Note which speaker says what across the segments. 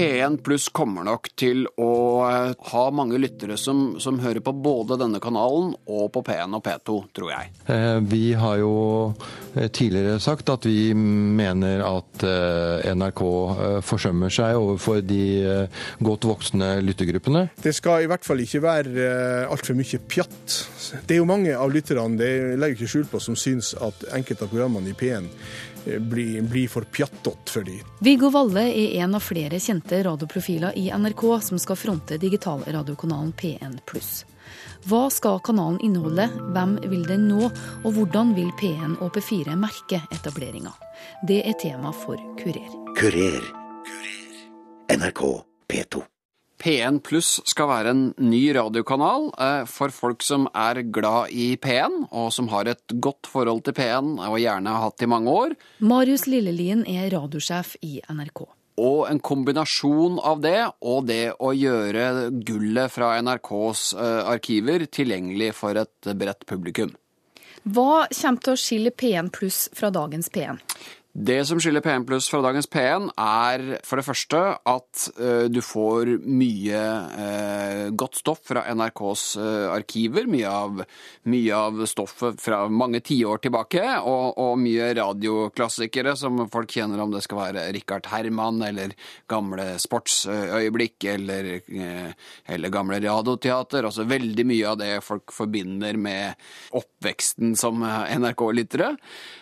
Speaker 1: P1 pluss kommer nok til å eh, ha mange lyttere som, som, hører på både denne kanalen og på P1 og P2, tror jeg.
Speaker 2: Eh, vi har jo eh, tidligere sagt at vi mener at NRK forsømmer seg overfor de godt voksne lyttergruppene.
Speaker 3: Det skal i hvert fall ikke være altfor mye pjatt. Det er jo mange av lytterne, det legger ikke skjul på, som syns at enkelte av programmene i P1 blir, bli for pjattete for dem.
Speaker 4: Viggo Valle er en av flere kjente radioprofiler i NRK som skal fronte digitalradiokanalen P1 Hva skal kanalen inneholde, hvem vil den nå, og hvordan vil P1 og P4 merke etableringa? Det er tema for Kurer.
Speaker 5: Kurer. NRK P2.
Speaker 1: P1 Pluss skal være en ny radiokanal eh, for folk som er glad i P1, og som har et godt forhold til P1 og gjerne har hatt i mange år.
Speaker 4: Marius Lillelien er radiosjef i NRK.
Speaker 1: Og en kombinasjon av det og det å gjøre gullet fra NRKs eh, arkiver tilgjengelig for et bredt publikum.
Speaker 4: Hva kommer til å skille P1 Pluss fra dagens P1?
Speaker 1: Det som skiller P1 Pluss fra dagens P1, er for det første at uh, du får mye uh, godt stoff fra NRKs uh, arkiver. Mye av, mye av, stoffet fra mange tiår tilbake, og, og, mye radioklassikere som folk kjenner, om det skal være Richard Herman eller gamle sportsøyeblikk eller, eller gamle radioteater. Altså veldig mye av det folk forbinder med oppveksten som NRK-lyttere.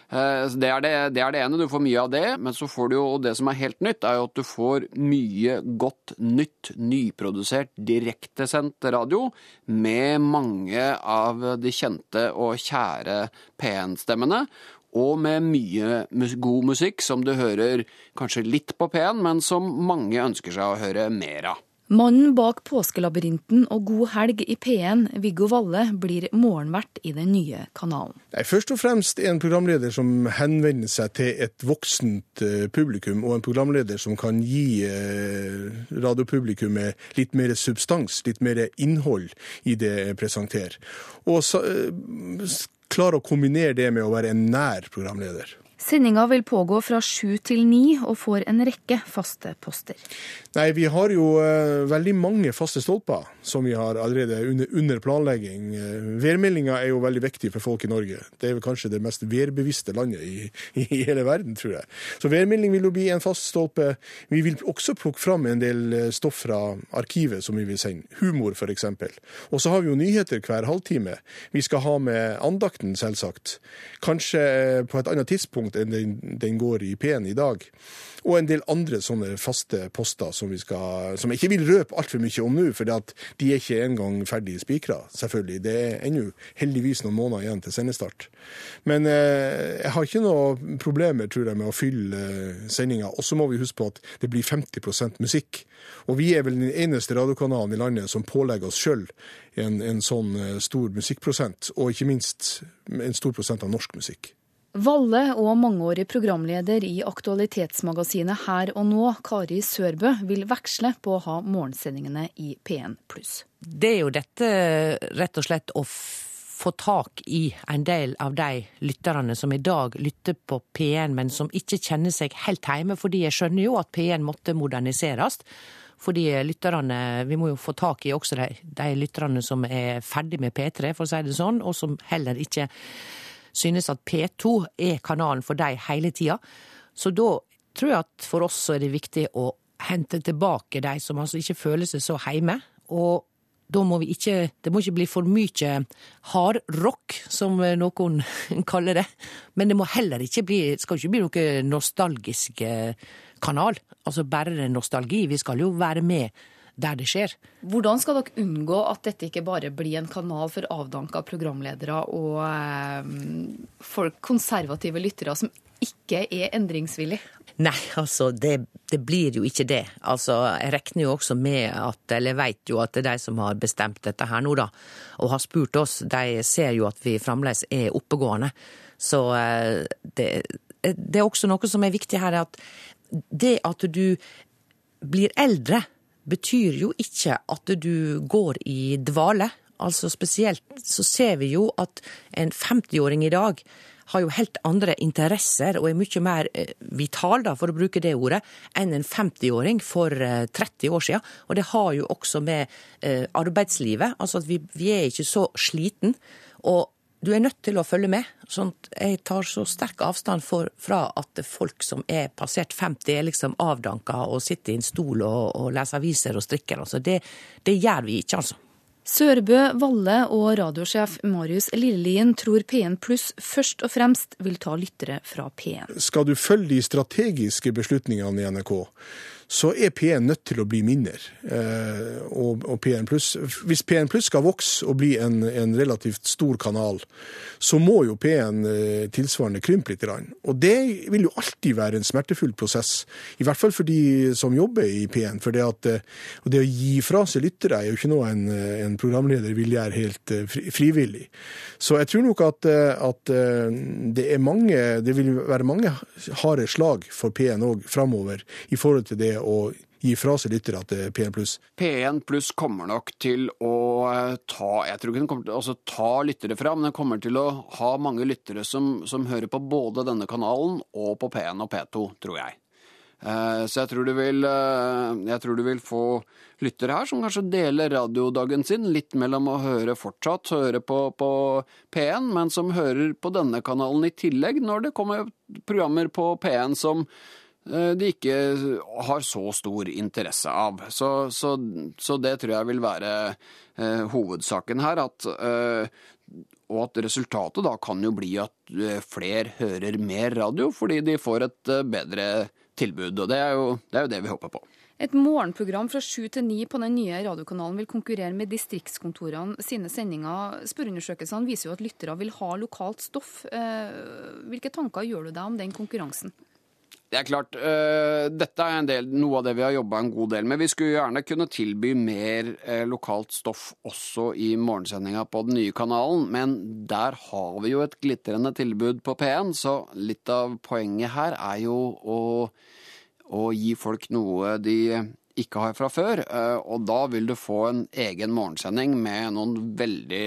Speaker 1: Det det, det er det ene du får mye av det, men så får du jo det som er helt nytt, er jo at du får mye godt nytt, nyprodusert, direktesendt radio med mange av de kjente og kjære P1-stemmene. Og med mye god musikk som du hører kanskje litt på P1, men som mange ønsker seg å høre mer av.
Speaker 4: Mannen bak Påskelabyrinten og God helg i P1, Viggo Valle, blir morgenvert i den nye kanalen.
Speaker 3: Nei, først og fremst en programleder som henvender seg til et voksent uh, publikum, og en programleder som kan gi uh, radiopublikummet litt mer substans, litt mer innhold i det jeg presenterer. Og så, uh, klare å kombinere det med å være en nær programleder.
Speaker 4: Sendinga vil pågå fra sju til ni og får en rekke faste poster.
Speaker 3: Nei, Vi har jo uh, veldig mange faste stolper som vi har allerede under, under planlegging. Uh, værmeldinga er jo veldig viktig for folk i Norge. Det er vel kanskje det mest værbevisste landet i, i, hele verden, tror jeg. Så værmelding vil jo bli en fast stolpe. Vi vil også plukke fram en del eh, stoff fra arkivet som vi vil sende. Humor, f.eks. Og så har vi jo nyheter hver halvtime. Vi skal ha med andakten, selvsagt. Kanskje på et annet tidspunkt enn den, den går i P1 i dag. Og en del andre sånne faste poster som, vi skal, som jeg ikke vil røpe altfor mye om nå, for de er ikke engang ferdig spikra, selvfølgelig. Det er ennå heldigvis noen måneder igjen til sendestart. Men eh, jeg har ikke noe problemer, tror jeg, med å fylle eh, sendinga. Og så må vi huske på at det blir 50% musikk. Og vi er vel den eneste radiokanalen i landet som pålegger oss sjøl en, en sånn eh, stor musikkprosent, og ikke minst en stor prosent av norsk musikk.
Speaker 4: Valle og mangeårig programleder i aktualitetsmagasinet Her og nå, Kari Sørbø, vil veksle på å ha morgensendingene i P1 pluss.
Speaker 6: Det er jo dette rett og slett å få tak i en del av de lytterne som i dag lytter på P1, men som ikke kjenner seg helt hjemme, fordi jeg skjønner jo at P1 måtte moderniseres. Fordi lytterne, Vi må jo få tak i også de, de lytterne som er ferdig med P3, for å si det sånn, og som heller ikke synes at P2 er kanalen for dem hele tida. Så da tror jeg at for oss så er det viktig å hente tilbake de som altså ikke føler seg så heime. Og da må vi ikke Det må ikke bli for mye hardrock, som noen kaller det. Men det må heller ikke bli skal ikke bli noe nostalgisk eh, kanal. Altså bare nostalgi. Vi skal jo være med der det skjer.
Speaker 4: Hvordan skal dere unngå at dette ikke bare blir en kanal for avdanka programledere og eh, folk, konservative lyttere som ikke er endringsvillige?
Speaker 6: Nei, altså det, det, blir jo ikke det. Altså, jeg regner jo også med at, eller veit jo at de som har bestemt dette her nå, da, og har spurt oss, de ser jo at vi fremdeles er oppegående. Så eh, det, det er også noe som er viktig her, at det at du blir eldre betyr jo ikke at du går i dvale. Altså Spesielt så ser vi jo at en 50-åring i dag har jo helt andre interesser og er mye mer eh, vital, da, for å bruke det ordet, enn en 50-åring for 30 år siden. Og det har jo også med arbeidslivet. Altså at vi, vi er ikke så sliten. Og du er nødt til å følge med. sånn at Jeg tar så sterk avstand for, fra at folk som er passert 50, er liksom avdanka og sitter i en stol og, og leser aviser og strikker. Altså det, det gjør vi ikke, altså.
Speaker 4: Sørbø Valle og radiosjef Marius Lillelien tror P1 Pluss først og fremst vil ta lyttere fra P1.
Speaker 3: Skal du følge de strategiske beslutningene i NRK, så er P1 nødt til å bli mindre. Eh, og, og P1 Pluss Hvis P1 Pluss skal vokse og bli en, en, relativt stor kanal, så må jo P1 eh, tilsvarende krympe litt. Og det vil jo alltid være en smertefull prosess, i hvert fall for de som jobber i P1. For det, at, eh, det å gi fra seg lyttere er jo ikke noe en, en programleder vil gjøre helt frivillig. Så jeg tror nok at, at det mange Det vil være mange harde slag for P1 òg framover i forhold til det å gi fra seg lyttere til P1 pluss?
Speaker 1: P1 pluss kommer nok til å eh, ta jeg tror ikke den kommer til å altså, ta lyttere fra, men den kommer til å ha mange lyttere som, som hører på både denne kanalen og på P1 og P2, tror jeg. Eh, så jeg tror, du vil, eh, jeg tror du vil få lyttere her som kanskje deler radiodagen sin litt mellom å høre fortsatt, høre på, på P1, men som hører på denne kanalen i tillegg når det kommer programmer på P1 som de ikke har så stor interesse av. Så, så, så det tror jeg vil være eh, hovedsaken her. At, eh, og at resultatet da kan jo bli at eh, flere hører mer radio, fordi de får et eh, bedre tilbud. Og det er, jo, det er jo det vi håper på.
Speaker 4: Et morgenprogram fra sju til ni på den nye radiokanalen vil konkurrere med distriktskontorene sine sendinger. Spørreundersøkelsene viser jo at lyttere vil ha lokalt stoff. Hvilke tanker gjør du deg om den konkurransen?
Speaker 1: Det er klart, uh, Dette er del, noe av det vi har jobba en god del med. Vi skulle gjerne kunne tilby mer uh, lokalt stoff også i morgensendinga på den nye kanalen, men der har vi jo et glitrende tilbud på P1, så litt av poenget her er jo å, å gi folk noe de ikke har fra før. Uh, og da vil du få en egen morgensending med noen veldig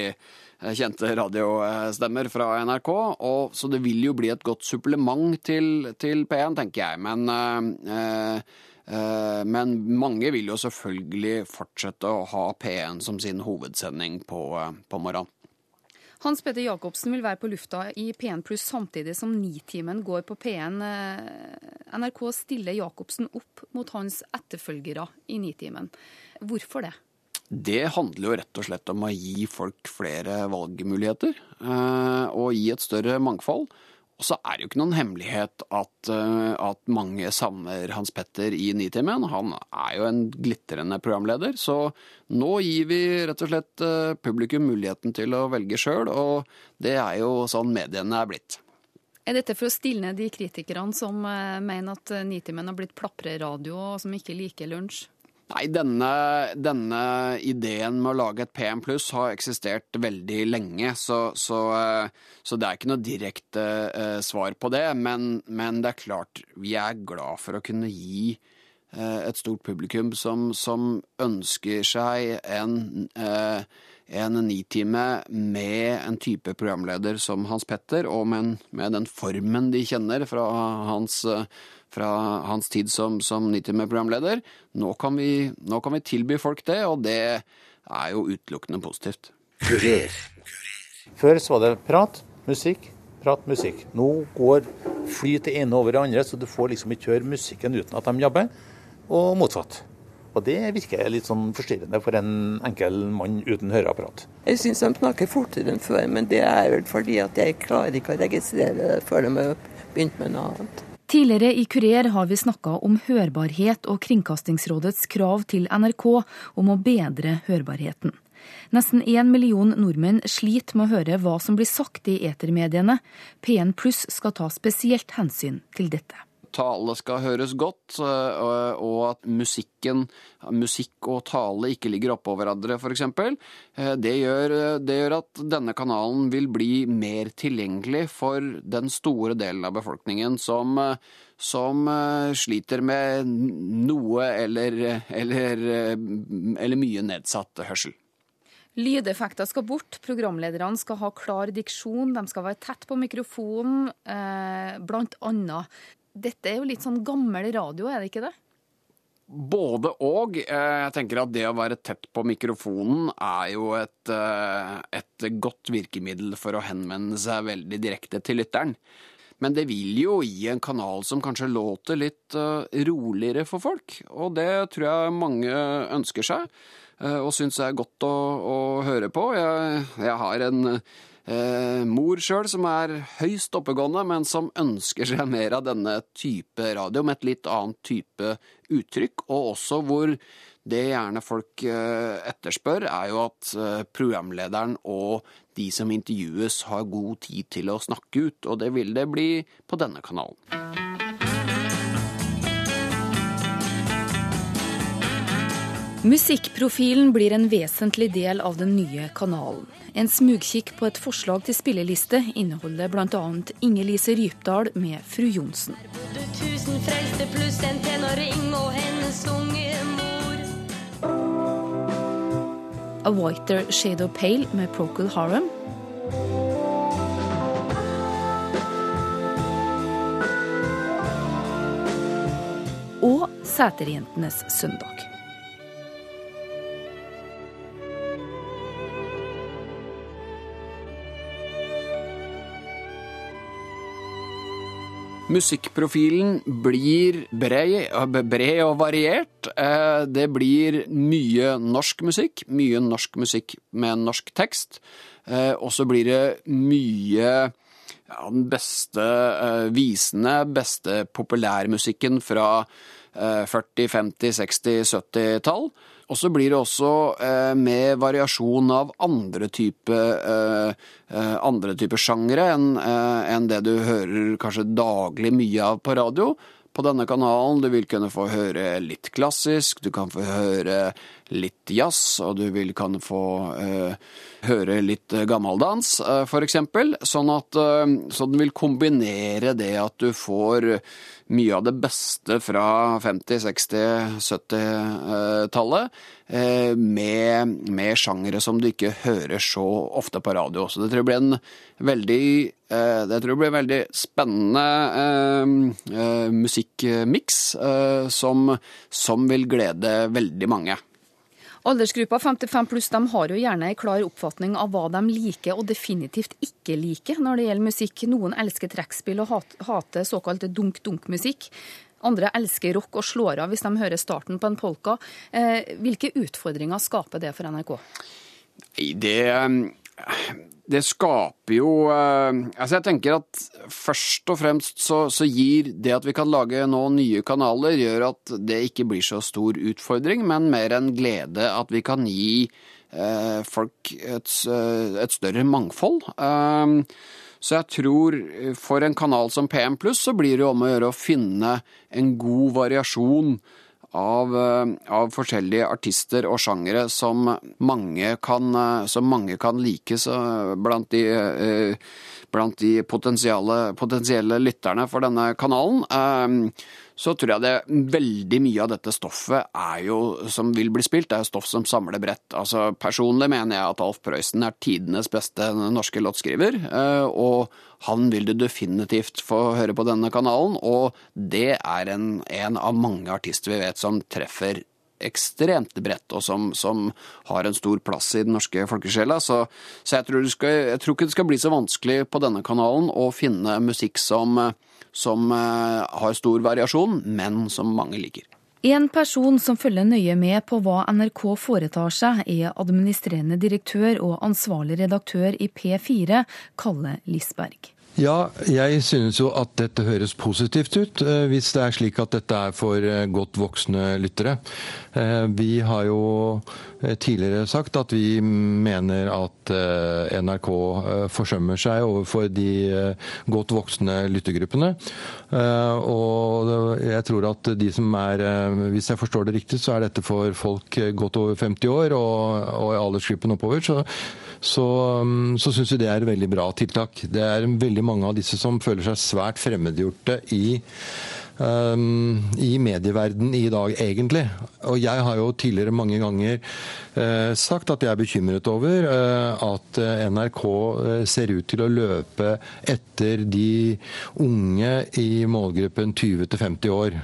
Speaker 1: kjente radiostemmer fra NRK. Og, så det vil jo bli et godt supplement til, til P1, tenker jeg. Men, eh, eh, men mange vil jo selvfølgelig fortsette å ha P1 som sin hovedsending på, på morgenen.
Speaker 4: Hans Petter Jacobsen vil være på lufta i P1 pluss samtidig som Nitimen går på P1. Eh, NRK stiller Jacobsen opp mot hans etterfølgere i Nitimen. Hvorfor det?
Speaker 1: Det handler jo rett og slett om å gi folk flere valgmuligheter, eh, og gi et større mangfold. Og så er det jo ikke noen hemmelighet at, eh, at mange savner Hans Petter i Nitimen. Han er jo en glitrende programleder, så nå gir vi rett og slett eh, publikum muligheten til å velge sjøl, og det er jo sånn mediene er blitt.
Speaker 4: Er dette for å stilne de kritikerne som mener at Nitimen har blitt plapreradio, og som ikke liker lunsj?
Speaker 1: Nei, denne, denne, ideen med å lage et PM pluss har eksistert veldig lenge, så, så, eh, så, det er ikke noe direkte uh, svar på det. Men, men, det er klart, vi er glad for å kunne gi uh, et stort publikum som, som ønsker seg en, en nitime med en type programleder som Hans Petter, og med, med den formen de kjenner fra hans fra hans tid som, som Nitimer-programleder. Nå, nå, kan vi tilby folk det, og det er jo utelukkende positivt. Kurer.
Speaker 7: Før så var det prat, musikk, prat, musikk. Nå går fly til ene over det andre, så du får liksom ikke høre musikken uten at de jobber, og motsatt. Og det virker litt sånn forstyrrende for en enkel mann uten høreapparat.
Speaker 8: Jeg syns de snakker fortere enn før, men det er vel fordi at jeg klarer ikke å registrere det før de har begynt med noe annet.
Speaker 4: Tidligere i Kurer har vi snakka om hørbarhet og Kringkastingsrådets krav til NRK om å bedre hørbarheten. Nesten én million nordmenn sliter med å høre hva som blir sagt i etermediene. P1 Pluss skal ta spesielt hensyn til dette
Speaker 1: tale skal høres godt, eh, og at musikken, musikk og tale ikke ligger oppå hverandre, f.eks. Eh, det, gjør, det gjør at denne kanalen vil bli mer tilgjengelig for den store delen av befolkningen som, som sliter med noe eller, eller, eller mye nedsatt hørsel.
Speaker 4: Lydeffekter skal bort, programlederne skal ha klar diksjon, de skal være tett på mikrofonen, eh, blant annet. Dette er jo litt sånn gammel radio, er det ikke det?
Speaker 1: Både og. Eh, Jeg tenker at det å være tett på mikrofonen er jo et, eh, et godt virkemiddel for å henvende seg veldig direkte til lytteren. Men det vil jo gi en kanal som kanskje låter litt eh, roligere for folk, og det tror jeg mange ønsker seg og syns er godt å, å høre på. Jeg, jeg har en eh, mor sjøl som er høyst oppegående, men som ønsker seg mer av denne type radio med et litt annet type uttrykk, og også hvor det gjerne folk eh, etterspør, er jo at eh, programlederen og de som intervjues har god tid til å snakke ut, og det vil det bli på denne kanalen.
Speaker 4: Musikkprofilen blir en vesentlig del av den nye kanalen. En smugkikk på et forslag til spilleliste inneholder bl.a. Inger-Lise Rypdal med Fru Johnsen. A Whiter Shade of Pale med Procol Harum. Og Sæterjentenes søndag.
Speaker 1: Musikkprofilen blir bred, bred og variert. Eh, Det blir mye norsk musikk, mye norsk musikk med norsk tekst. Eh, Og så blir det mye ja, den beste eh, visene, beste populærmusikken fra eh, 40-, 50-, 60-, 70-tall. Og så blir det også eh, med variasjon av andre type, eh, eh, type sjangere enn eh, enn det du hører kanskje daglig mye av på radio. På denne kanalen du vil kunne få høre litt klassisk, du kan få høre litt jazz, og du vil kan få eh, høre litt eh, gammeldans, eh, for eksempel. Sånn at eh, så den vil kombinere det at du får mye av det beste fra 50-, 60-, 70-tallet eh, med, med sjangere som du ikke hører så ofte på radio. Så det tror jeg blir en veldig, eh, det tror jeg blir en veldig spennende eh, eh, musikkmiks eh, som, som vil glede veldig mange.
Speaker 4: Aldersgruppa 55 pluss de har jo gjerne en klar oppfatning av hva de liker og definitivt ikke liker når det gjelder musikk. Noen elsker trekkspill og hater såkalt dunk-dunk-musikk. Andre elsker rock og slår av hvis de hører starten på en polka. Eh, hvilke utfordringer skaper det for NRK?
Speaker 1: Det, det skaper jo eh, Altså, jeg tenker at først og fremst så, så gir det at vi kan lage nå nye kanaler, gjør at det ikke blir så stor utfordring, men mer en glede at vi kan gi eh, folk et, et større mangfold. Eh, så jeg tror for en kanal som PM+, så blir det om å gjøre å finne en god variasjon av, eh, av forskjellige artister og sjangere som mange kan, eh, som mange kan like så blant de, eh, blant de potensielle lytterne for denne kanalen. Så tror jeg det veldig mye av dette stoffet er jo, som vil bli spilt, det er jo stoff som samler bredt. Altså Personlig mener jeg at Alf Prøysen er tidenes beste norske låtskriver, eh, og han vil du definitivt få høre på denne kanalen, og det er en, en av mange artister vi vet som treffer ekstremt bredt, og som, som har en stor plass i den norske folkesjela. Så, så jeg, tror det skal, jeg tror ikke det skal bli så vanskelig på denne kanalen å finne musikk som, som eh, har stor variasjon, men som mange liker.
Speaker 4: En person som følger nøye med på hva NRK foretar seg, er administrerende direktør og ansvarlig redaktør i P4, Kalle Lisberg.
Speaker 2: Ja, jeg synes jo at dette høres positivt ut, eh, hvis det er slik at dette er for eh, godt voksne lyttere. Eh, Vi har jo eh, tidligere sagt at vi mener at eh, NRK forsømmer seg overfor de godt voksne lyttergruppene. Og jeg tror at de som er Hvis jeg forstår det riktig, så er dette for folk godt over 50 år og, i aldersgruppen oppover. så så, um, så syns vi det er et veldig bra tiltak. Det er veldig mange av disse som føler seg svært fremmedgjorte i um, i medieverdenen i dag, egentlig. Og jeg har jo tidligere mange ganger uh, sagt at jeg er bekymret over uh, at NRK ser ut til å løpe etter de unge i målgruppen 20 50 år.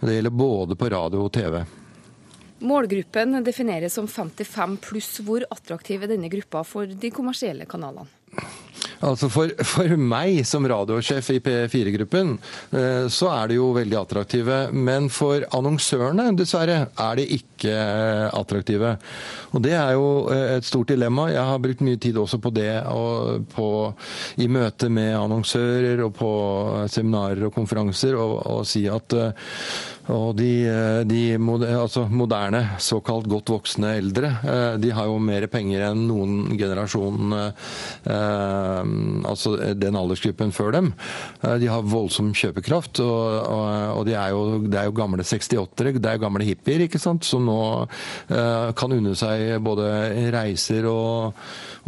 Speaker 2: Det gjelder både på radio og TV.
Speaker 4: Målgruppen defineres som 55 pluss. Hvor attraktiv er denne gruppa for de kommersielle kanalene?
Speaker 2: Altså for, for, meg som radiosjef i P4-gruppen, eh, så er de jo veldig attraktive. Men for annonsørene, dessverre, er de ikke attraktive. Og det er jo eh, et stort dilemma. Jeg har brukt mye tid også på det på, i møte med annonsører og på seminarer og konferanser, og, og si at eh, og de, de altså moderne, såkalt godt voksne eldre, de har jo mer penger enn noen generasjon altså den aldersgruppen før dem, eh, de har voldsom kjøpekraft. Og, og, og de er jo, det er jo gamle 68-ere, det er jo gamle hippier ikke sant, som nå uh, kan unne seg både reiser og,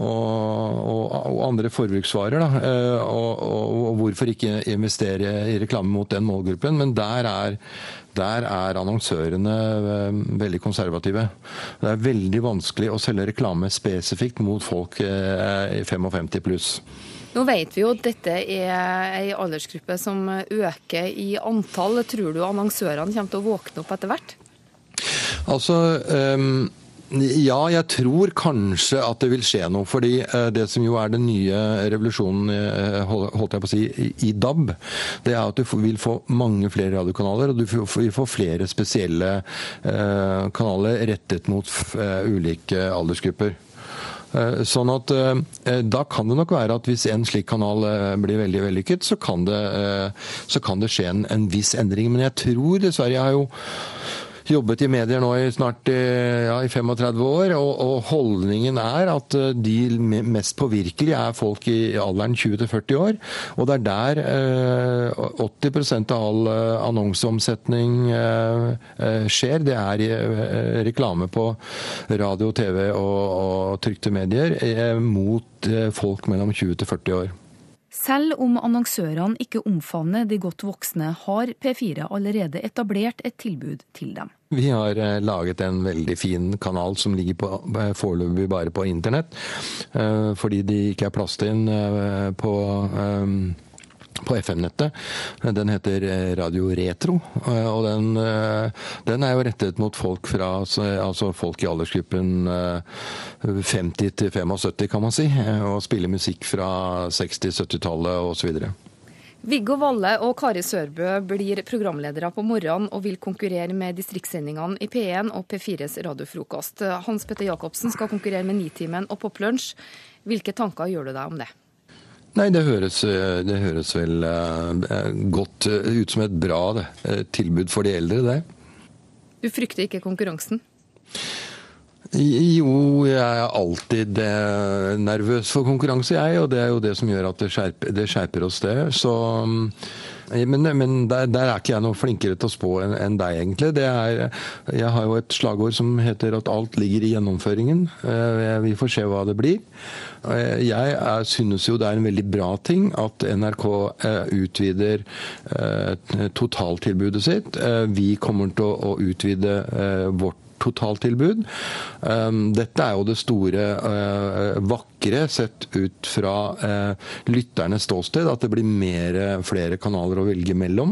Speaker 2: og andre forbruksvarer. Da. Uh, og, hvorfor ikke investere i reklame mot den målgruppen? Men der er der er annonsørene veldig konservative. Det er veldig vanskelig å selge reklame spesifikt mot folk 55 pluss.
Speaker 4: Nå vet vi jo at dette er ei aldersgruppe som øker i antall. Tror du annonsørene kommer til å våkne opp etter hvert?
Speaker 2: Altså... Um ja, jeg tror kanskje at det vil skje noe. fordi eh, det som jo er den nye revolusjonen eh, holdt jeg på å si, i DAB, det er at du vil få mange flere radiokanaler, og du vil få flere spesielle eh, kanaler rettet mot ulike aldersgrupper. Sånn at Da kan det nok være at hvis en slik kanal blir veldig vellykket, så kan det, så kan det skje en, en viss endring. Men jeg tror dessverre Jeg har jo jobbet i medier nå i snart eh, ja, i 35 år, og, og, holdningen er at eh, de mest påvirkelige er folk i alderen 20-40 år. Og det er der eh, 80 av all eh, annonseomsetning eh, skjer. Det er eh, reklame på radio, TV og, og trykte medier mot folk mellom 20 40 år.
Speaker 4: Selv om annonsørene ikke omfavner de godt voksne, har P4 allerede etablert et tilbud til dem.
Speaker 2: Vi har eh, laget en veldig fin kanal som ligger på, eh, foreløpig bare på internett, eh, fordi de ikke er plass til den på på FM-nettet. Den heter Radio Retro. Og den, den, er jo rettet mot folk fra altså folk i aldersgruppen 50 til 75, kan man si. Og spiller musikk fra 60-, 70-tallet osv.
Speaker 4: Viggo Valle og Kari Sørbø blir programledere på morgenen og vil konkurrere med distriktssendingene i P1 og P4s radiofrokost. Hans Petter Jacobsen skal konkurrere med Nitimen og Poplunsj. Hvilke tanker gjør du deg om det?
Speaker 2: Nei, det høres, det høres vel uh, godt ut som et bra det, tilbud for de eldre, det.
Speaker 4: Du frykter ikke konkurransen?
Speaker 2: Jo, jeg er alltid eh, nervøs for konkurranse, jeg. Og det er jo det som gjør at det skjerper, det skjerper oss, det. Så, eh, men, men der, der, er ikke jeg noe flinkere til å spå enn en deg, egentlig. Er, jeg har jo et slagord som heter at alt ligger i gjennomføringen. Eh, vi får se hva det blir. Jeg er, synes jo det er en veldig bra ting at NRK utvider totaltilbudet sitt. Vi kommer til å utvide vårt totaltilbud. Ehm, dette er jo det store eh, vakre sett ut fra eh, lytternes ståsted, at det blir mer, flere kanaler å velge mellom.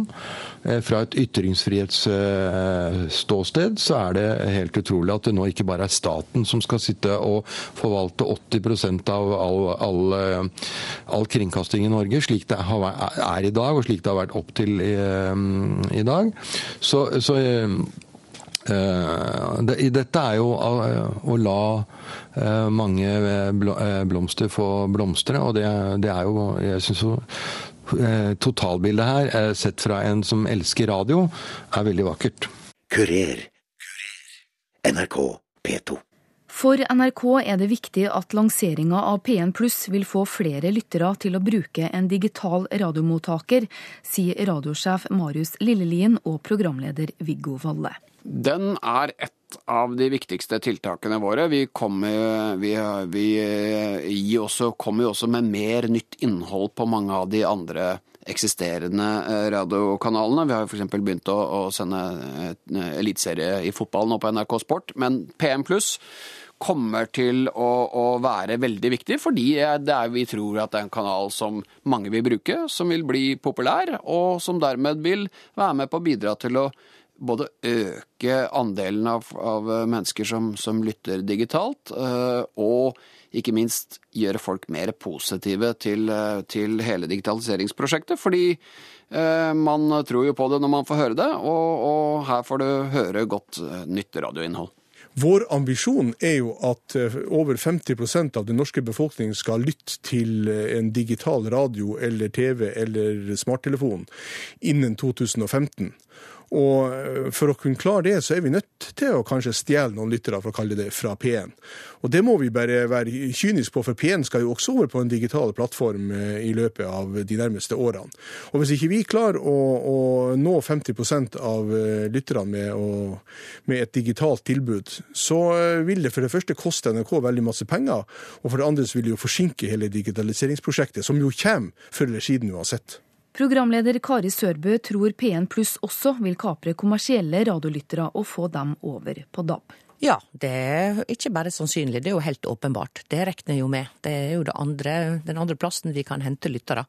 Speaker 2: Eh, fra et ytringsfrihetsståsted så er det helt utrolig at det nå ikke bare er staten som skal sitte og forvalte 80 av all, all, all, kringkasting i Norge, slik det er i dag, og slik det har vært opp til i, i dag. Så, så Eh, dette er jo å la eh, mange eh, blomster få blomstre, og det, det er jo Jeg syns jo totalbildet her, sett fra en som elsker radio, er veldig vakkert.
Speaker 5: Kurer. NRK P2.
Speaker 4: For NRK er det viktig at lanseringa av P1 Pluss vil få flere lyttere til å bruke en digital radiomottaker, sier radiosjef Marius Lillelien og programleder Viggo Valle.
Speaker 1: Den er et av de viktigste tiltakene våre. Vi kommer, vi, vi også, kommer jo også med mer nytt innhold på mange av de andre eksisterende eh, radiokanalene. Vi har jo f.eks. begynt å, å sende eh, eliteserie i fotball nå på NRK Sport, men P1 pluss kommer til å, å, være veldig viktig, fordi det er, vi tror at det er en kanal som mange vil bruke, som vil bli populær, og som dermed vil være med på å bidra til å både øke andelen av, av mennesker som, som, lytter digitalt, og ikke minst gjøre folk mer positive til, til hele digitaliseringsprosjektet. Fordi eh, man tror jo på det når man får høre det, og, og her får du høre godt nytt radioinnhold.
Speaker 3: Vår ambisjon er jo at over 50% av den norske befolkningen skal lytte til en digital radio eller TV eller smarttelefon innen 2015. Og eh, for å kunne klare det, så er vi nødt til å kanskje stjele noen lyttere, for å kalle det fra P1. Og det må vi bare være kyniske på, for P1 skal jo også over på en digital plattform eh, i løpet av de nærmeste årene. Og hvis ikke vi klarer å, å nå 50% av eh, lytterne med, med, et digitalt tilbud, så vil det for det første koste NRK veldig masse penger, og for det andre så vil det jo forsinke hele digitaliseringsprosjektet, som jo kommer før eller siden uansett.
Speaker 4: Programleder Kari Sørbø tror P1 Pluss også vil kapre kommersielle radiolyttere og få dem over på DAB.
Speaker 6: Ja, det er ikke bare sannsynlig, det er jo helt åpenbart. Det regner jeg jo med. Det er jo det andre, den andre plassen vi kan hente lyttere.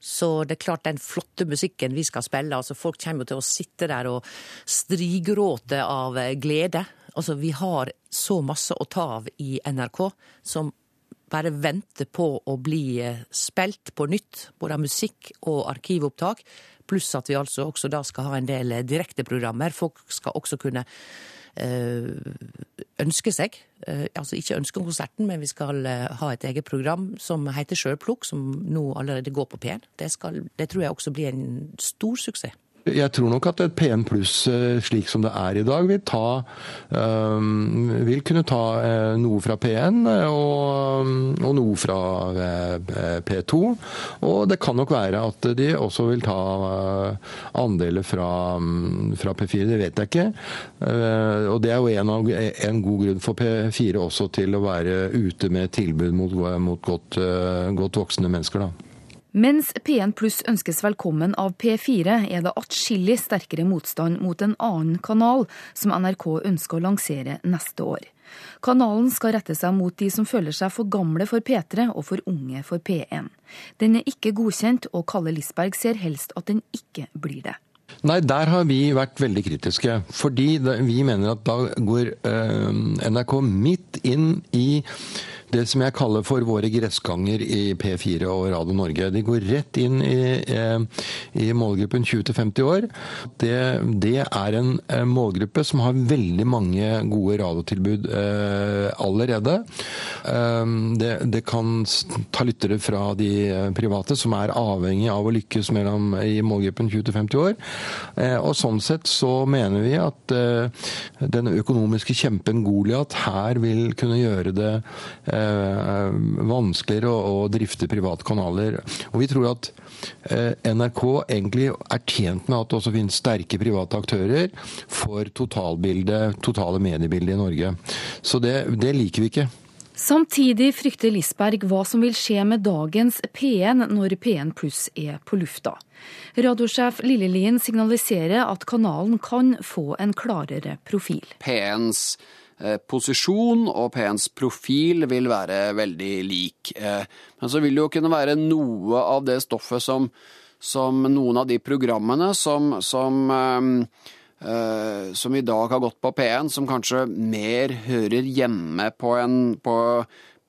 Speaker 6: Så det er klart den flotte musikken vi skal spille, altså folk kommer jo til å sitte der og strigråte av glede. Altså vi har så masse å ta av i NRK som bare venter på å bli eh, spilt på nytt, både musikk og arkivopptak. Pluss at vi altså også da skal ha en del eh, direkteprogrammer. Folk skal også kunne øh, ønske seg, altså ikke ønske konserten, men vi skal ha et eget program som heter Sjølplukk, som nå allerede går på P1. Det, det tror jeg også blir en stor suksess.
Speaker 2: Jeg tror nok at et P1 pluss eh, slik som det er i dag, vil, ta, um, vil kunne ta uh, noe fra P1 og, og, noe fra uh, P2. Og det kan nok være at de også vil ta andeler fra, um, fra, P4, det vet jeg ikke. og det er jo en, av, en, god grunn for P4 også til å være ute med tilbud mot, mot godt, godt voksne mennesker, da.
Speaker 4: Mens P1 Pluss ønskes velkommen av P4, er det atskillig sterkere motstand mot en annen kanal som NRK ønsker å lansere neste år. Kanalen skal rette seg mot de som føler seg for gamle for P3 og for unge for P1. Den er ikke godkjent, og Kalle Lisberg ser helst at den ikke blir det.
Speaker 2: Nei, der har vi vært veldig kritiske. Fordi vi mener at da går øh, NRK midt inn i det som jeg kaller for våre gressganger i P4 og Radio Norge. De går rett inn i, eh, i målgruppen 20-50 år. Det, det, er en eh, målgruppe som har veldig mange gode radiotilbud eh, allerede. Eh, det, det, kan ta lyttere fra de private som er avhengig av å lykkes mellom, i målgruppen 20-50 år. Eh, og sånn sett så mener vi at eh, den økonomiske kjempen Goliat her vil kunne gjøre det Eh, vanskeligere å, drifte private kanaler. Og vi tror at eh, NRK egentlig er tjent med at det også finnes sterke private aktører for totalbildet, totale mediebildet i Norge. Så det, det liker vi ikke.
Speaker 4: Samtidig frykter Lisberg hva som vil skje med dagens P1 når P1 pluss er på lufta. Radiosjef Lillelien signaliserer at kanalen kan få en klarere profil.
Speaker 1: P1s Eh, posisjon og P1s profil vil være veldig lik. Eh, men så vil det jo kunne være noe av det stoffet som, som noen av de programmene som, som, uh, som, i dag har gått på P1, som kanskje mer hører hjemme på en, på,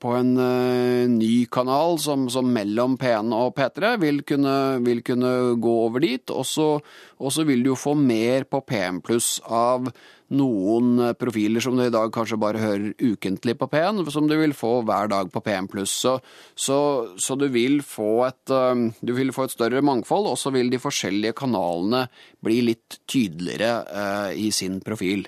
Speaker 1: på en uh, ny kanal som, som, mellom P1 og P3 vil kunne, vil kunne gå over dit. Og så vil du jo få mer på PM pluss av noen eh, profiler som du i dag kanskje bare hører ukentlig på P1, som du vil få hver dag på P1 pluss. Så, så, så, du, vil få et, uh, du vil få et større mangfold, og så vil de forskjellige kanalene bli litt tydeligere uh, i sin profil.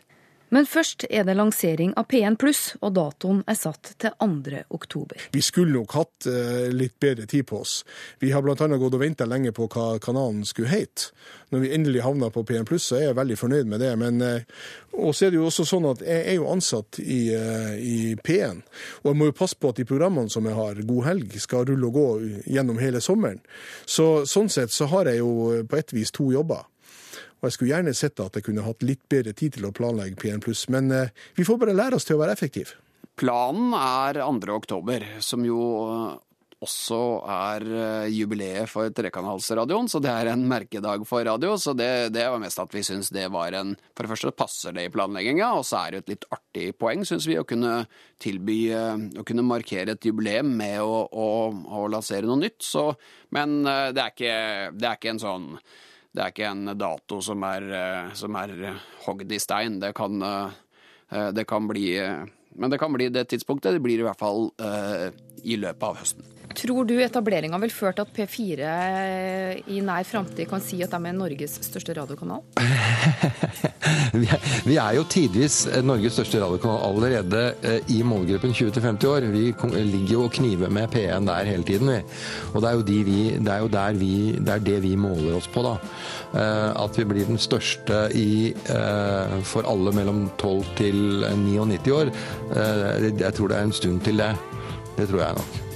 Speaker 4: Men først er det lansering av P1 Pluss, og datoen er satt til 2. oktober.
Speaker 3: Vi skulle nok hatt eh, litt bedre tid på oss. Vi har bl.a. gått og venta lenge på hva kanalen skulle hete. Når vi endelig havna på P1 Pluss, så er jeg veldig fornøyd med det. Men eh, så er det jo også sånn at jeg er jo ansatt i, eh, i P1, og jeg må jo passe på at de programmene som jeg har, God helg, skal rulle og gå gjennom hele sommeren. Så sånn sett så har jeg jo på et vis to jobber. Og jeg skulle gjerne sett at jeg kunne hatt litt bedre tid til å planlegge P1 pluss, men eh, vi får bare lære oss til å være effektive.
Speaker 1: Planen er 2. oktober, som jo også er eh, jubileet for Trekanalsradioen, så det er en merkedag for radio. Så det, det var mest at vi syns det var en For det første passer det i planlegginga, og så er det et litt artig poeng, syns vi, å kunne tilby eh, Å kunne markere et jubileum med å, å, å lansere noe nytt. Så, men eh, det er, ikke, det er ikke en sånn det er ikke en dato som er, eh, som er hogd i stein. Det kan, eh, det kan bli Men det kan bli det tidspunktet. Det blir i hvert fall eh, i løpet av høsten.
Speaker 4: Tror du etableringa vil føre til at P4 i nær framtid kan si at de er Norges største radiokanal?
Speaker 2: vi, er, jo tidvis Norges største radiokanal allerede eh, i målgruppen 20-50 år. Vi ligger jo og kniver med P1 der hele tiden, vi. Og det er jo, de vi, det, er jo der vi, det, er det vi måler oss på, da. Eh, at vi blir den største i, eh, for alle mellom 12 til 99 år. Jeg tror det er en stund til det. Det tror jeg nok.